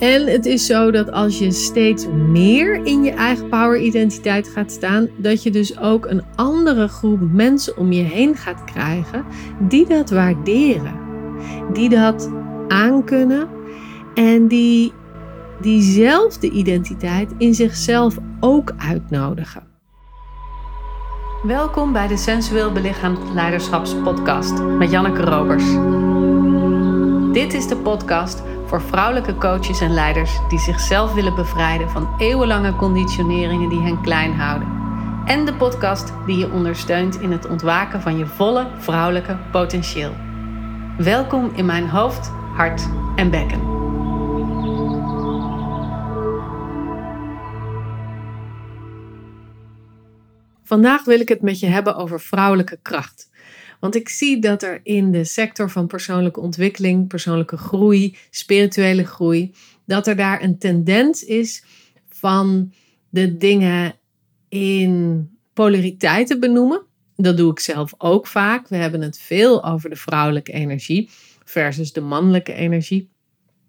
En het is zo dat als je steeds meer in je eigen power-identiteit gaat staan, dat je dus ook een andere groep mensen om je heen gaat krijgen die dat waarderen, die dat aankunnen en die diezelfde identiteit in zichzelf ook uitnodigen. Welkom bij de Sensueel Belichaamd Leiderschapspodcast met Janneke Robers. Dit is de podcast voor vrouwelijke coaches en leiders die zichzelf willen bevrijden van eeuwenlange conditioneringen die hen klein houden. En de podcast die je ondersteunt in het ontwaken van je volle vrouwelijke potentieel. Welkom in mijn hoofd, hart en bekken. Vandaag wil ik het met je hebben over vrouwelijke kracht. Want ik zie dat er in de sector van persoonlijke ontwikkeling, persoonlijke groei, spirituele groei, dat er daar een tendens is van de dingen in polariteiten benoemen. Dat doe ik zelf ook vaak. We hebben het veel over de vrouwelijke energie versus de mannelijke energie.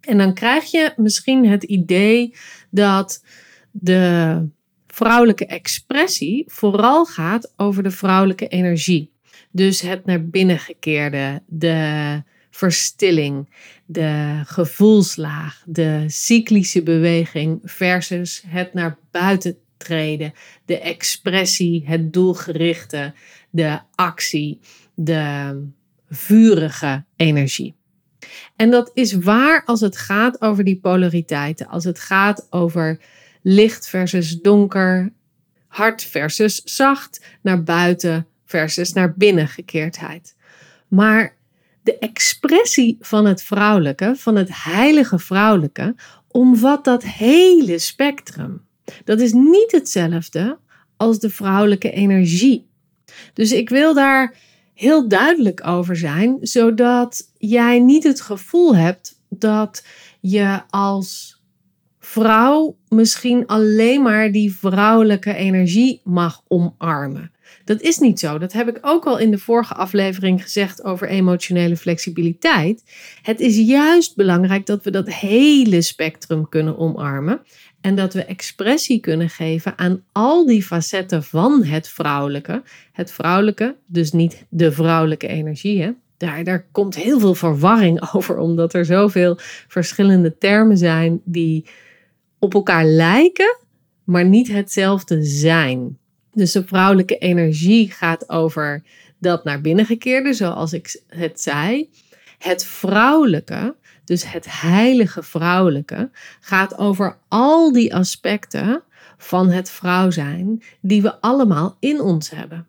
En dan krijg je misschien het idee dat de vrouwelijke expressie vooral gaat over de vrouwelijke energie. Dus het naar binnen gekeerde, de verstilling, de gevoelslaag, de cyclische beweging versus het naar buiten treden, de expressie, het doelgerichte, de actie, de vurige energie. En dat is waar als het gaat over die polariteiten, als het gaat over licht versus donker, hard versus zacht, naar buiten versus naar binnengekeerdheid. Maar de expressie van het vrouwelijke, van het heilige vrouwelijke, omvat dat hele spectrum. Dat is niet hetzelfde als de vrouwelijke energie. Dus ik wil daar heel duidelijk over zijn, zodat jij niet het gevoel hebt dat je als vrouw misschien alleen maar die vrouwelijke energie mag omarmen. Dat is niet zo. Dat heb ik ook al in de vorige aflevering gezegd over emotionele flexibiliteit. Het is juist belangrijk dat we dat hele spectrum kunnen omarmen. En dat we expressie kunnen geven aan al die facetten van het vrouwelijke. Het vrouwelijke, dus niet de vrouwelijke energie. Hè? Daar, daar komt heel veel verwarring over, omdat er zoveel verschillende termen zijn die op elkaar lijken, maar niet hetzelfde zijn. Dus de vrouwelijke energie gaat over dat naar binnen gekeerde, zoals ik het zei. Het vrouwelijke, dus het heilige vrouwelijke, gaat over al die aspecten van het vrouw zijn die we allemaal in ons hebben.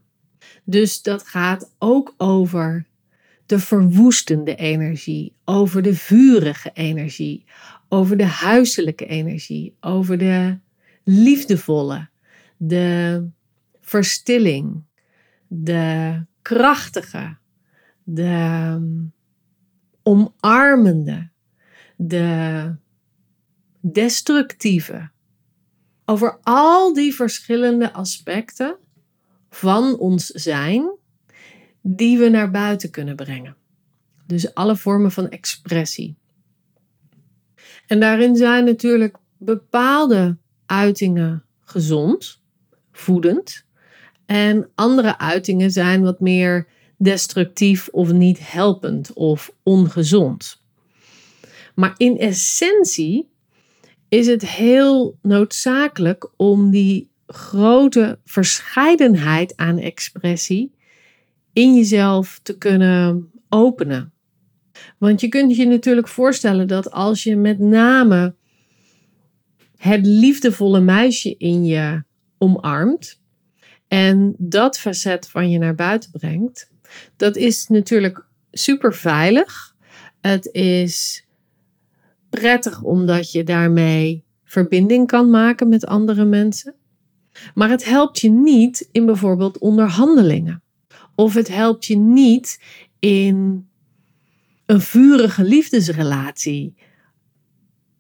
Dus dat gaat ook over de verwoestende energie, over de vurige energie, over de huiselijke energie, over de liefdevolle, de verstilling, de krachtige, de um, omarmende, de destructieve. Over al die verschillende aspecten van ons zijn die we naar buiten kunnen brengen. Dus alle vormen van expressie. En daarin zijn natuurlijk bepaalde uitingen gezond, voedend. En andere uitingen zijn wat meer destructief of niet helpend of ongezond. Maar in essentie is het heel noodzakelijk om die grote verscheidenheid aan expressie in jezelf te kunnen openen. Want je kunt je natuurlijk voorstellen dat als je met name het liefdevolle meisje in je omarmt en dat facet van je naar buiten brengt, dat is natuurlijk super veilig. Het is prettig omdat je daarmee verbinding kan maken met andere mensen. Maar het helpt je niet in bijvoorbeeld onderhandelingen. Of het helpt je niet in een vurige liefdesrelatie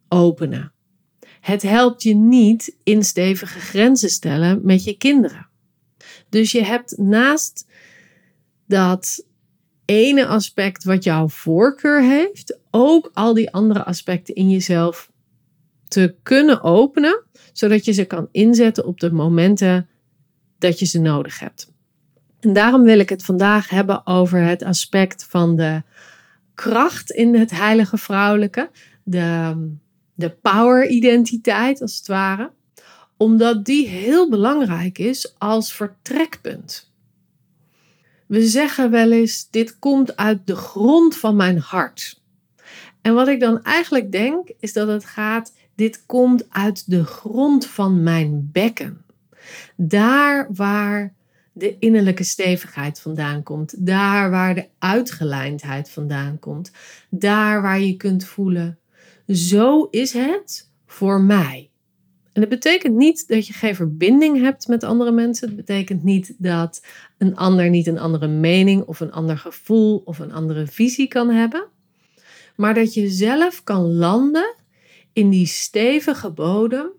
openen. Het helpt je niet in stevige grenzen stellen met je kinderen. Dus je hebt naast dat ene aspect wat jouw voorkeur heeft, ook al die andere aspecten in jezelf te kunnen openen, zodat je ze kan inzetten op de momenten dat je ze nodig hebt. En daarom wil ik het vandaag hebben over het aspect van de kracht in het heilige vrouwelijke, de, de power-identiteit als het ware, omdat die heel belangrijk is als vertrekpunt. We zeggen wel eens: dit komt uit de grond van mijn hart. En wat ik dan eigenlijk denk, is dat het gaat: dit komt uit de grond van mijn bekken. Daar waar de innerlijke stevigheid vandaan komt, daar waar de uitgelijndheid vandaan komt, daar waar je kunt voelen: zo is het voor mij. En dat betekent niet dat je geen verbinding hebt met andere mensen. Het betekent niet dat een ander niet een andere mening of een ander gevoel of een andere visie kan hebben. Maar dat je zelf kan landen in die stevige bodem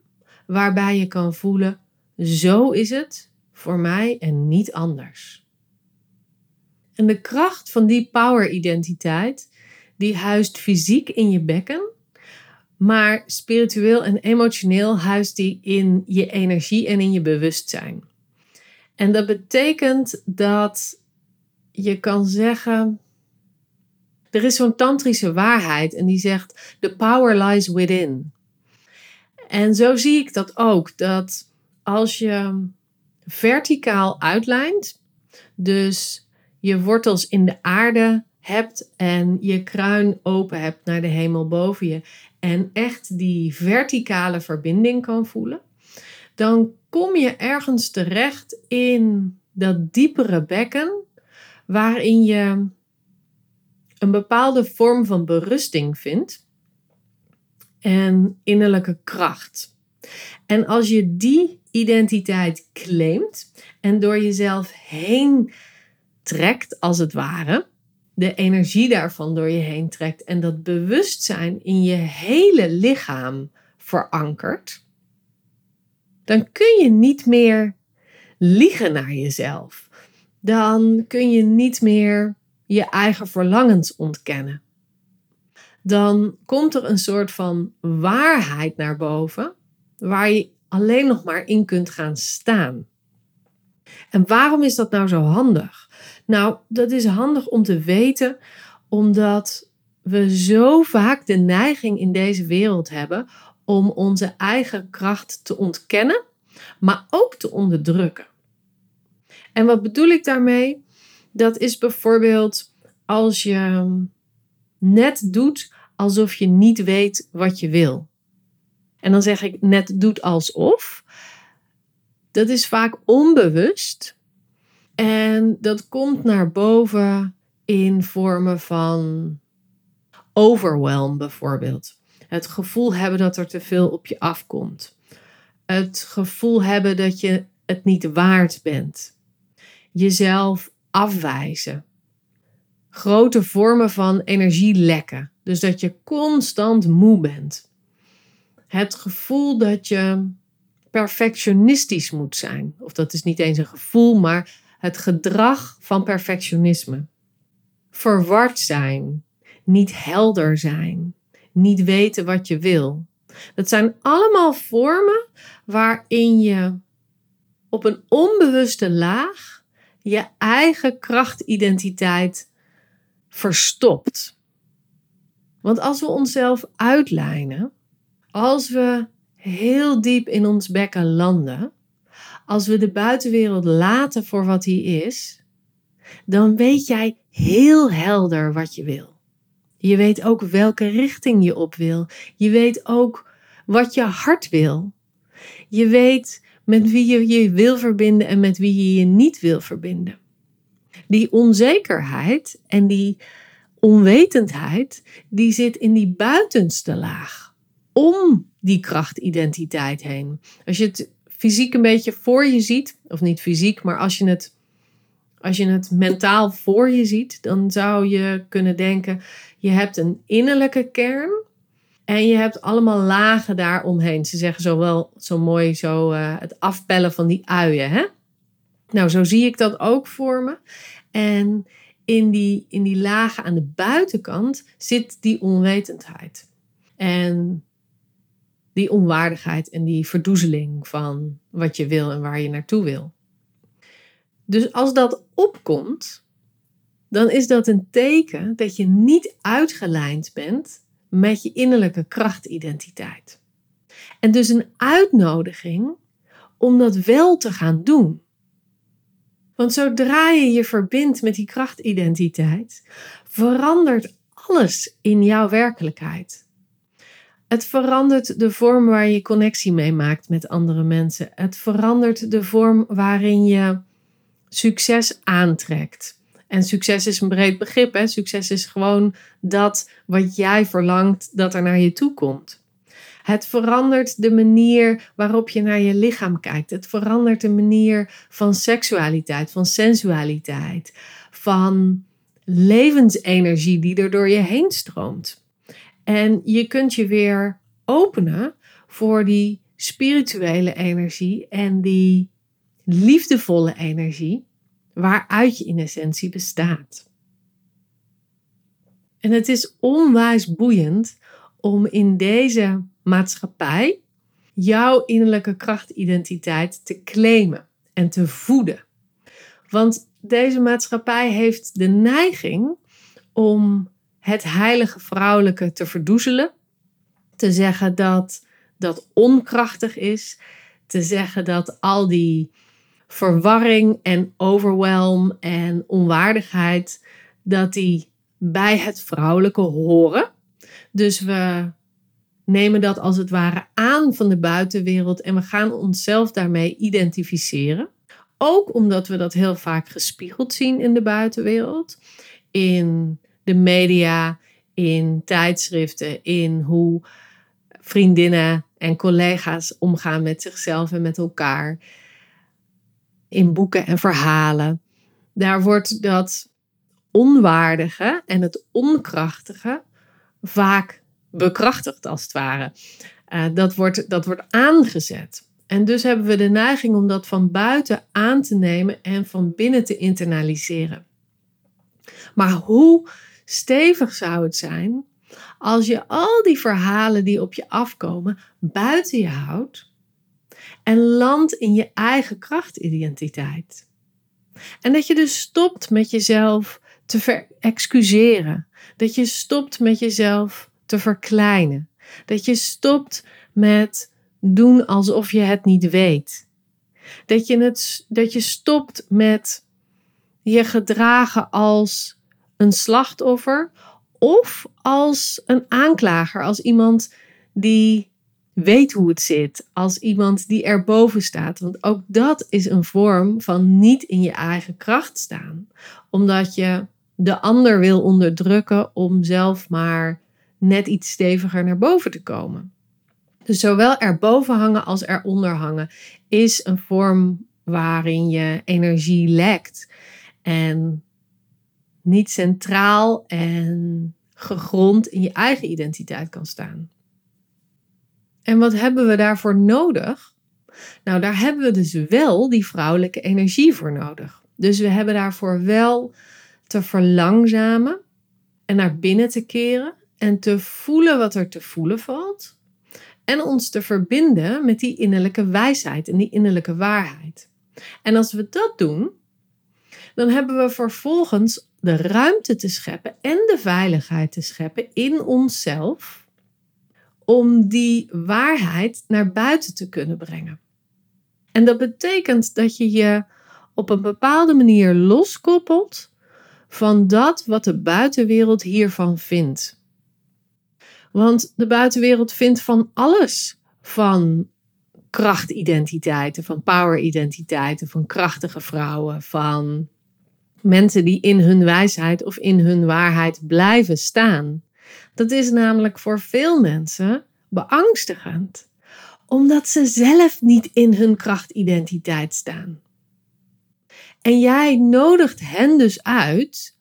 waarbij je kan voelen: zo is het voor mij en niet anders. En de kracht van die power-identiteit, die huist fysiek in je bekken, maar spiritueel en emotioneel huist die in je energie en in je bewustzijn. En dat betekent dat je kan zeggen. Er is zo'n tantrische waarheid en die zegt: The power lies within. En zo zie ik dat ook. Dat als je verticaal uitlijnt, dus je wortels in de aarde hebt en je kruin open hebt naar de hemel boven je en echt die verticale verbinding kan voelen, dan kom je ergens terecht in dat diepere bekken waarin je een bepaalde vorm van berusting vindt en innerlijke kracht. En als je die identiteit claimt en door jezelf heen trekt, als het ware, de energie daarvan door je heen trekt en dat bewustzijn in je hele lichaam verankert, dan kun je niet meer liegen naar jezelf. Dan kun je niet meer je eigen verlangens ontkennen. Dan komt er een soort van waarheid naar boven waar je alleen nog maar in kunt gaan staan. En waarom is dat nou zo handig? Nou, dat is handig om te weten, omdat we zo vaak de neiging in deze wereld hebben om onze eigen kracht te ontkennen, maar ook te onderdrukken. En wat bedoel ik daarmee? Dat is bijvoorbeeld als je net doet alsof je niet weet wat je wil. En dan zeg ik net doet alsof. Dat is vaak onbewust. En dat komt naar boven in vormen van overwhelm bijvoorbeeld. Het gevoel hebben dat er te veel op je afkomt. Het gevoel hebben dat je het niet waard bent. Jezelf afwijzen. Grote vormen van energielekken. Dus dat je constant moe bent. Het gevoel dat je perfectionistisch moet zijn. Of dat is niet eens een gevoel, maar het gedrag van perfectionisme. Verward zijn, niet helder zijn, niet weten wat je wil. Dat zijn allemaal vormen waarin je op een onbewuste laag je eigen krachtidentiteit verstopt. Want als we onszelf uitlijnen, als we heel diep in ons bekken landen, als we de buitenwereld laten voor wat die is, dan weet jij heel helder wat je wil. Je weet ook welke richting je op wil. Je weet ook wat je hart wil. Je weet met wie je je wil verbinden en met wie je je niet wil verbinden. Die onzekerheid en die onwetendheid, die zit in die buitenste laag. Om die krachtidentiteit heen. Als je het fysiek een beetje voor je ziet, of niet fysiek, maar als je het, als je het mentaal voor je ziet, dan zou je kunnen denken: je hebt een innerlijke kern en je hebt allemaal lagen daaromheen. Ze zeggen zo wel zo mooi zo uh, het afpellen van die uien. Hè? Nou, zo zie ik dat ook voor me. En in die, in die lagen aan de buitenkant zit die onwetendheid. En die onwaardigheid en die verdoezeling van wat je wil en waar je naartoe wil. Dus als dat opkomt, dan is dat een teken dat je niet uitgelijnd bent met je innerlijke krachtidentiteit. En dus een uitnodiging om dat wel te gaan doen. Want zodra je je verbindt met die krachtidentiteit, verandert alles in jouw werkelijkheid. Het verandert de vorm waar je connectie mee maakt met andere mensen. Het verandert de vorm waarin je succes aantrekt. En succes is een breed begrip. Hè? Succes is gewoon dat wat jij verlangt dat er naar je toe komt. Het verandert de manier waarop je naar je lichaam kijkt. Het verandert de manier van seksualiteit, van sensualiteit, van levensenergie die er door je heen stroomt. En je kunt je weer openen voor die spirituele energie en die liefdevolle energie waaruit je in essentie bestaat. En het is onwijs boeiend om in deze maatschappij jouw innerlijke krachtidentiteit te claimen en te voeden. Want deze maatschappij heeft de neiging om het heilige vrouwelijke te verdoezelen, te zeggen dat dat onkrachtig is, te zeggen dat al die verwarring en overwhelm en onwaardigheid, dat die bij het vrouwelijke horen. Dus we nemen dat als het ware aan van de buitenwereld en we gaan onszelf daarmee identificeren. Ook omdat we dat heel vaak gespiegeld zien in de buitenwereld, in de media, in tijdschriften, in hoe vriendinnen en collega's omgaan met zichzelf en met elkaar, in boeken en verhalen. Daar wordt dat onwaardige en het onkrachtige vaak bekrachtigd, als het ware. Uh, dat, wordt, dat wordt aangezet. En dus hebben we de neiging om dat van buiten aan te nemen en van binnen te internaliseren. Maar hoe stevig zou het zijn als je al die verhalen die op je afkomen buiten je houdt en landt in je eigen krachtidentiteit? En dat je dus stopt met jezelf te verexcuseren. Dat je stopt met jezelf te verkleinen. Dat je stopt met doen alsof je het niet weet. Dat je, het, dat je stopt met je gedragen als een slachtoffer of als een aanklager, als iemand die weet hoe het zit, als iemand die erboven staat. Want ook dat is een vorm van niet in je eigen kracht staan, omdat je de ander wil onderdrukken om zelf maar net iets steviger naar boven te komen. Dus zowel erboven hangen als eronder hangen is een vorm waarin je energie lekt en niet centraal en gegrond in je eigen identiteit kan staan. En wat hebben we daarvoor nodig? Nou, daar hebben we dus wel die vrouwelijke energie voor nodig. Dus we hebben daarvoor wel te verlangzamen en naar binnen te keren en te voelen wat er te voelen valt. En ons te verbinden met die innerlijke wijsheid en die innerlijke waarheid. En als we dat doen, dan hebben we vervolgens de ruimte te scheppen en de veiligheid te scheppen in onszelf om die waarheid naar buiten te kunnen brengen. En dat betekent dat je je op een bepaalde manier loskoppelt van dat wat de buitenwereld hiervan vindt. Want de buitenwereld vindt van alles van krachtidentiteiten, van poweridentiteiten, van krachtige vrouwen, van mensen die in hun wijsheid of in hun waarheid blijven staan. Dat is namelijk voor veel mensen beangstigend, omdat ze zelf niet in hun krachtidentiteit staan. En jij nodigt hen dus uit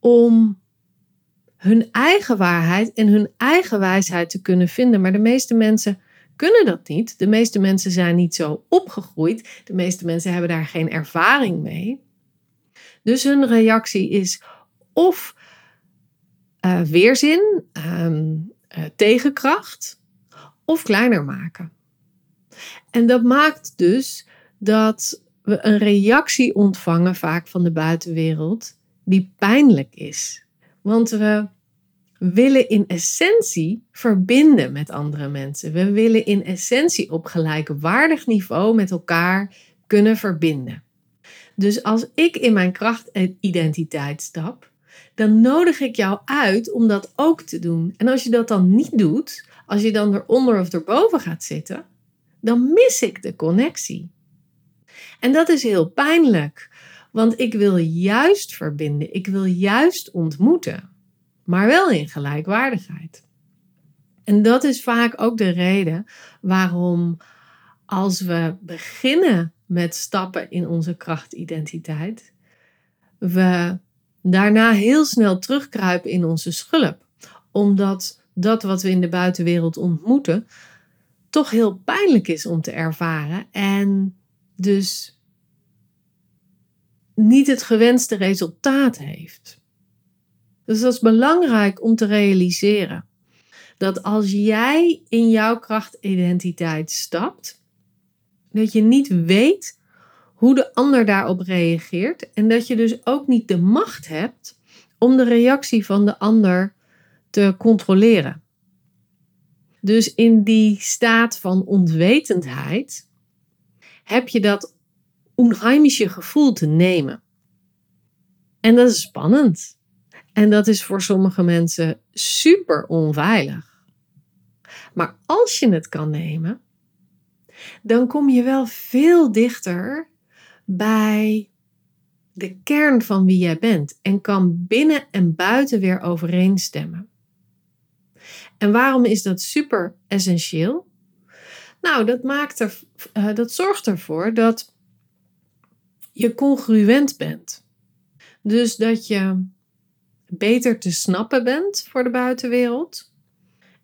om hun eigen waarheid en hun eigen wijsheid te kunnen vinden. Maar de meeste mensen kunnen dat niet. De meeste mensen zijn niet zo opgegroeid. De meeste mensen hebben daar geen ervaring mee. Dus hun reactie is of uh, weerzin, um, uh, tegenkracht, of kleiner maken. En dat maakt dus dat we een reactie ontvangen, vaak van de buitenwereld, die pijnlijk is. Want we willen in essentie verbinden met andere mensen. We willen in essentie op gelijkwaardig niveau met elkaar kunnen verbinden. Dus als ik in mijn krachtidentiteit stap, dan nodig ik jou uit om dat ook te doen. En als je dat dan niet doet, als je dan eronder of erboven gaat zitten, dan mis ik de connectie. En dat is heel pijnlijk, want ik wil juist verbinden, ik wil juist ontmoeten, maar wel in gelijkwaardigheid. En dat is vaak ook de reden waarom als we beginnen met stappen in onze krachtidentiteit, we daarna heel snel terugkruipen in onze schulp. Omdat dat wat we in de buitenwereld ontmoeten, toch heel pijnlijk is om te ervaren. En dus niet het gewenste resultaat heeft. Dus dat is belangrijk om te realiseren. Dat als jij in jouw krachtidentiteit stapt, dat je niet weet hoe de ander daarop reageert en dat je dus ook niet de macht hebt om de reactie van de ander te controleren. Dus in die staat van onwetendheid heb je dat onheimische gevoel te nemen. En dat is spannend. En dat is voor sommige mensen super onveilig. Maar als je het kan nemen, dan kom je wel veel dichter bij de kern van wie jij bent en kan binnen en buiten weer overeenstemmen. En waarom is dat super essentieel? Nou, dat, maakt er, uh, dat zorgt ervoor dat je congruent bent. Dus dat je beter te snappen bent voor de buitenwereld.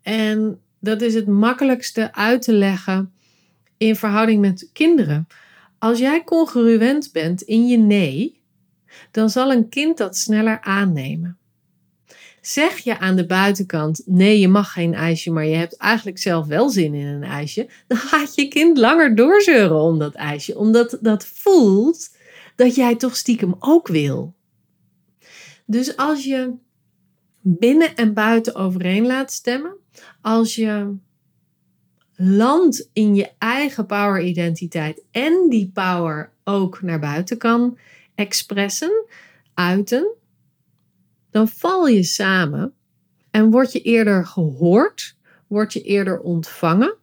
En dat is het makkelijkste uit te leggen in verhouding met kinderen. Als jij congruent bent in je nee, dan zal een kind dat sneller aannemen. Zeg je aan de buitenkant: nee, je mag geen ijsje, maar je hebt eigenlijk zelf wel zin in een ijsje, dan gaat je kind langer doorzeuren om dat ijsje, omdat dat voelt dat jij toch stiekem ook wil. Dus als je binnen en buiten overeen laat stemmen, als je landt in je eigen power identiteit en die power ook naar buiten kan expressen, uiten, dan val je samen en word je eerder gehoord, word je eerder ontvangen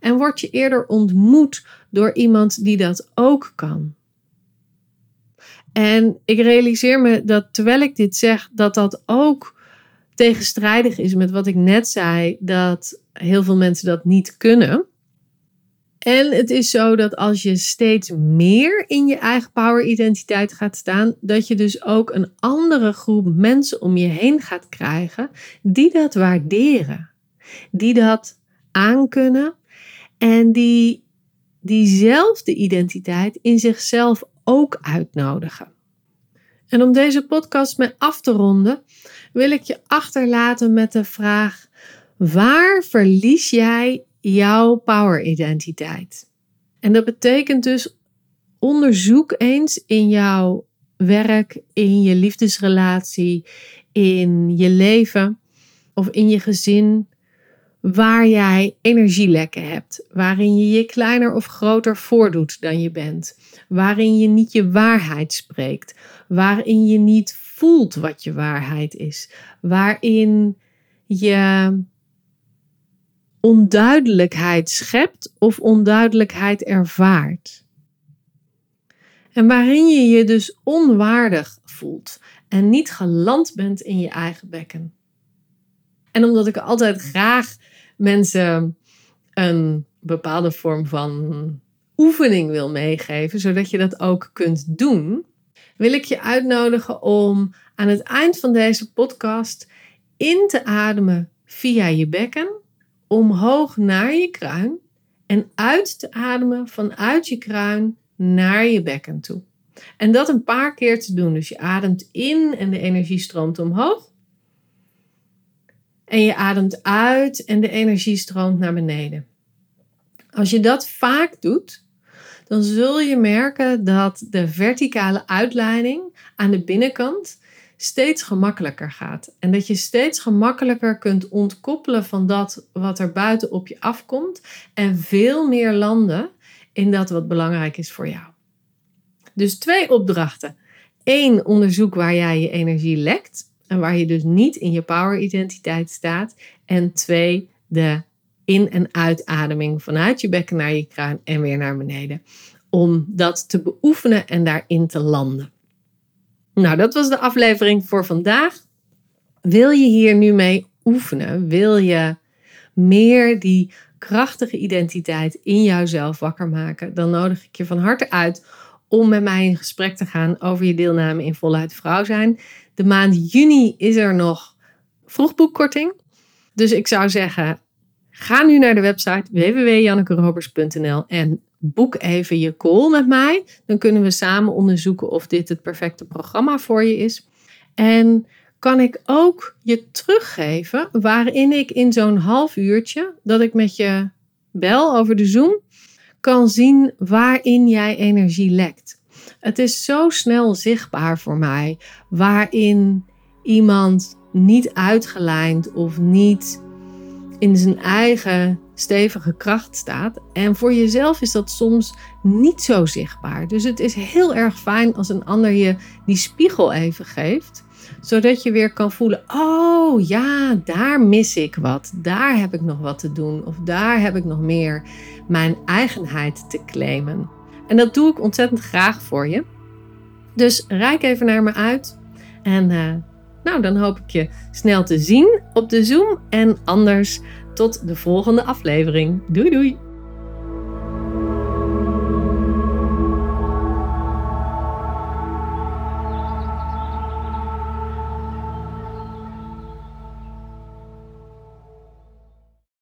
en word je eerder ontmoet door iemand die dat ook kan. En ik realiseer me dat terwijl ik dit zeg, dat dat ook tegenstrijdig is met wat ik net zei, dat heel veel mensen dat niet kunnen. En het is zo dat als je steeds meer in je eigen power-identiteit gaat staan, dat je dus ook een andere groep mensen om je heen gaat krijgen die dat waarderen, die dat aankunnen en die diezelfde identiteit in zichzelf ook uitnodigen. En om deze podcast mee af te ronden, wil ik je achterlaten met de vraag: waar verlies jij jouw power-identiteit? En dat betekent dus onderzoek eens in jouw werk, in je liefdesrelatie, in je leven of in je gezin, waar jij energielekken hebt, waarin je je kleiner of groter voordoet dan je bent, waarin je niet je waarheid spreekt, waarin je niet voelt wat je waarheid is, waarin je onduidelijkheid schept of onduidelijkheid ervaart. En waarin je je dus onwaardig voelt en niet geland bent in je eigen bekken. En omdat ik altijd graag mensen een bepaalde vorm van oefening wil meegeven, zodat je dat ook kunt doen, wil ik je uitnodigen om aan het eind van deze podcast in te ademen via je bekken, omhoog naar je kruin en uit te ademen vanuit je kruin naar je bekken toe. En dat een paar keer te doen. Dus je ademt in en de energie stroomt omhoog. En je ademt uit en de energie stroomt naar beneden. Als je dat vaak doet, dan zul je merken dat de verticale uitleiding aan de binnenkant steeds gemakkelijker gaat. En dat je steeds gemakkelijker kunt ontkoppelen van dat wat er buiten op je afkomt en veel meer landen in dat wat belangrijk is voor jou. Dus twee opdrachten. Eén, onderzoek waar jij je energie lekt en waar je dus niet in je power-identiteit staat. En twee, de in- en uitademing vanuit je bekken naar je kruin en weer naar beneden. Om dat te beoefenen en daarin te landen. Nou, dat was de aflevering voor vandaag. Wil je hier nu mee oefenen? Wil je meer die krachtige identiteit in jouzelf wakker maken? Dan nodig ik je van harte uit om met mij in gesprek te gaan over je deelname in Voluit Vrouw zijn. De maand juni is er nog vroegboekkorting. Dus ik zou zeggen, ga nu naar de website www.jannekerobers.nl en boek even je call met mij. Dan kunnen we samen onderzoeken of dit het perfecte programma voor je is. En kan ik ook je teruggeven waarin ik in zo'n half uurtje dat ik met je bel over de Zoom kan zien waarin jij energie lekt. Het is zo snel zichtbaar voor mij waarin iemand niet uitgelijnd of niet in zijn eigen stevige kracht staat. En voor jezelf is dat soms niet zo zichtbaar. Dus het is heel erg fijn als een ander je die spiegel even geeft zodat je weer kan voelen: oh ja, daar mis ik wat. Daar heb ik nog wat te doen. Of daar heb ik nog meer mijn eigenheid te claimen. En dat doe ik ontzettend graag voor je. Dus reik even naar me uit. En uh, nou, dan hoop ik je snel te zien op de Zoom. En anders tot de volgende aflevering. Doei doei!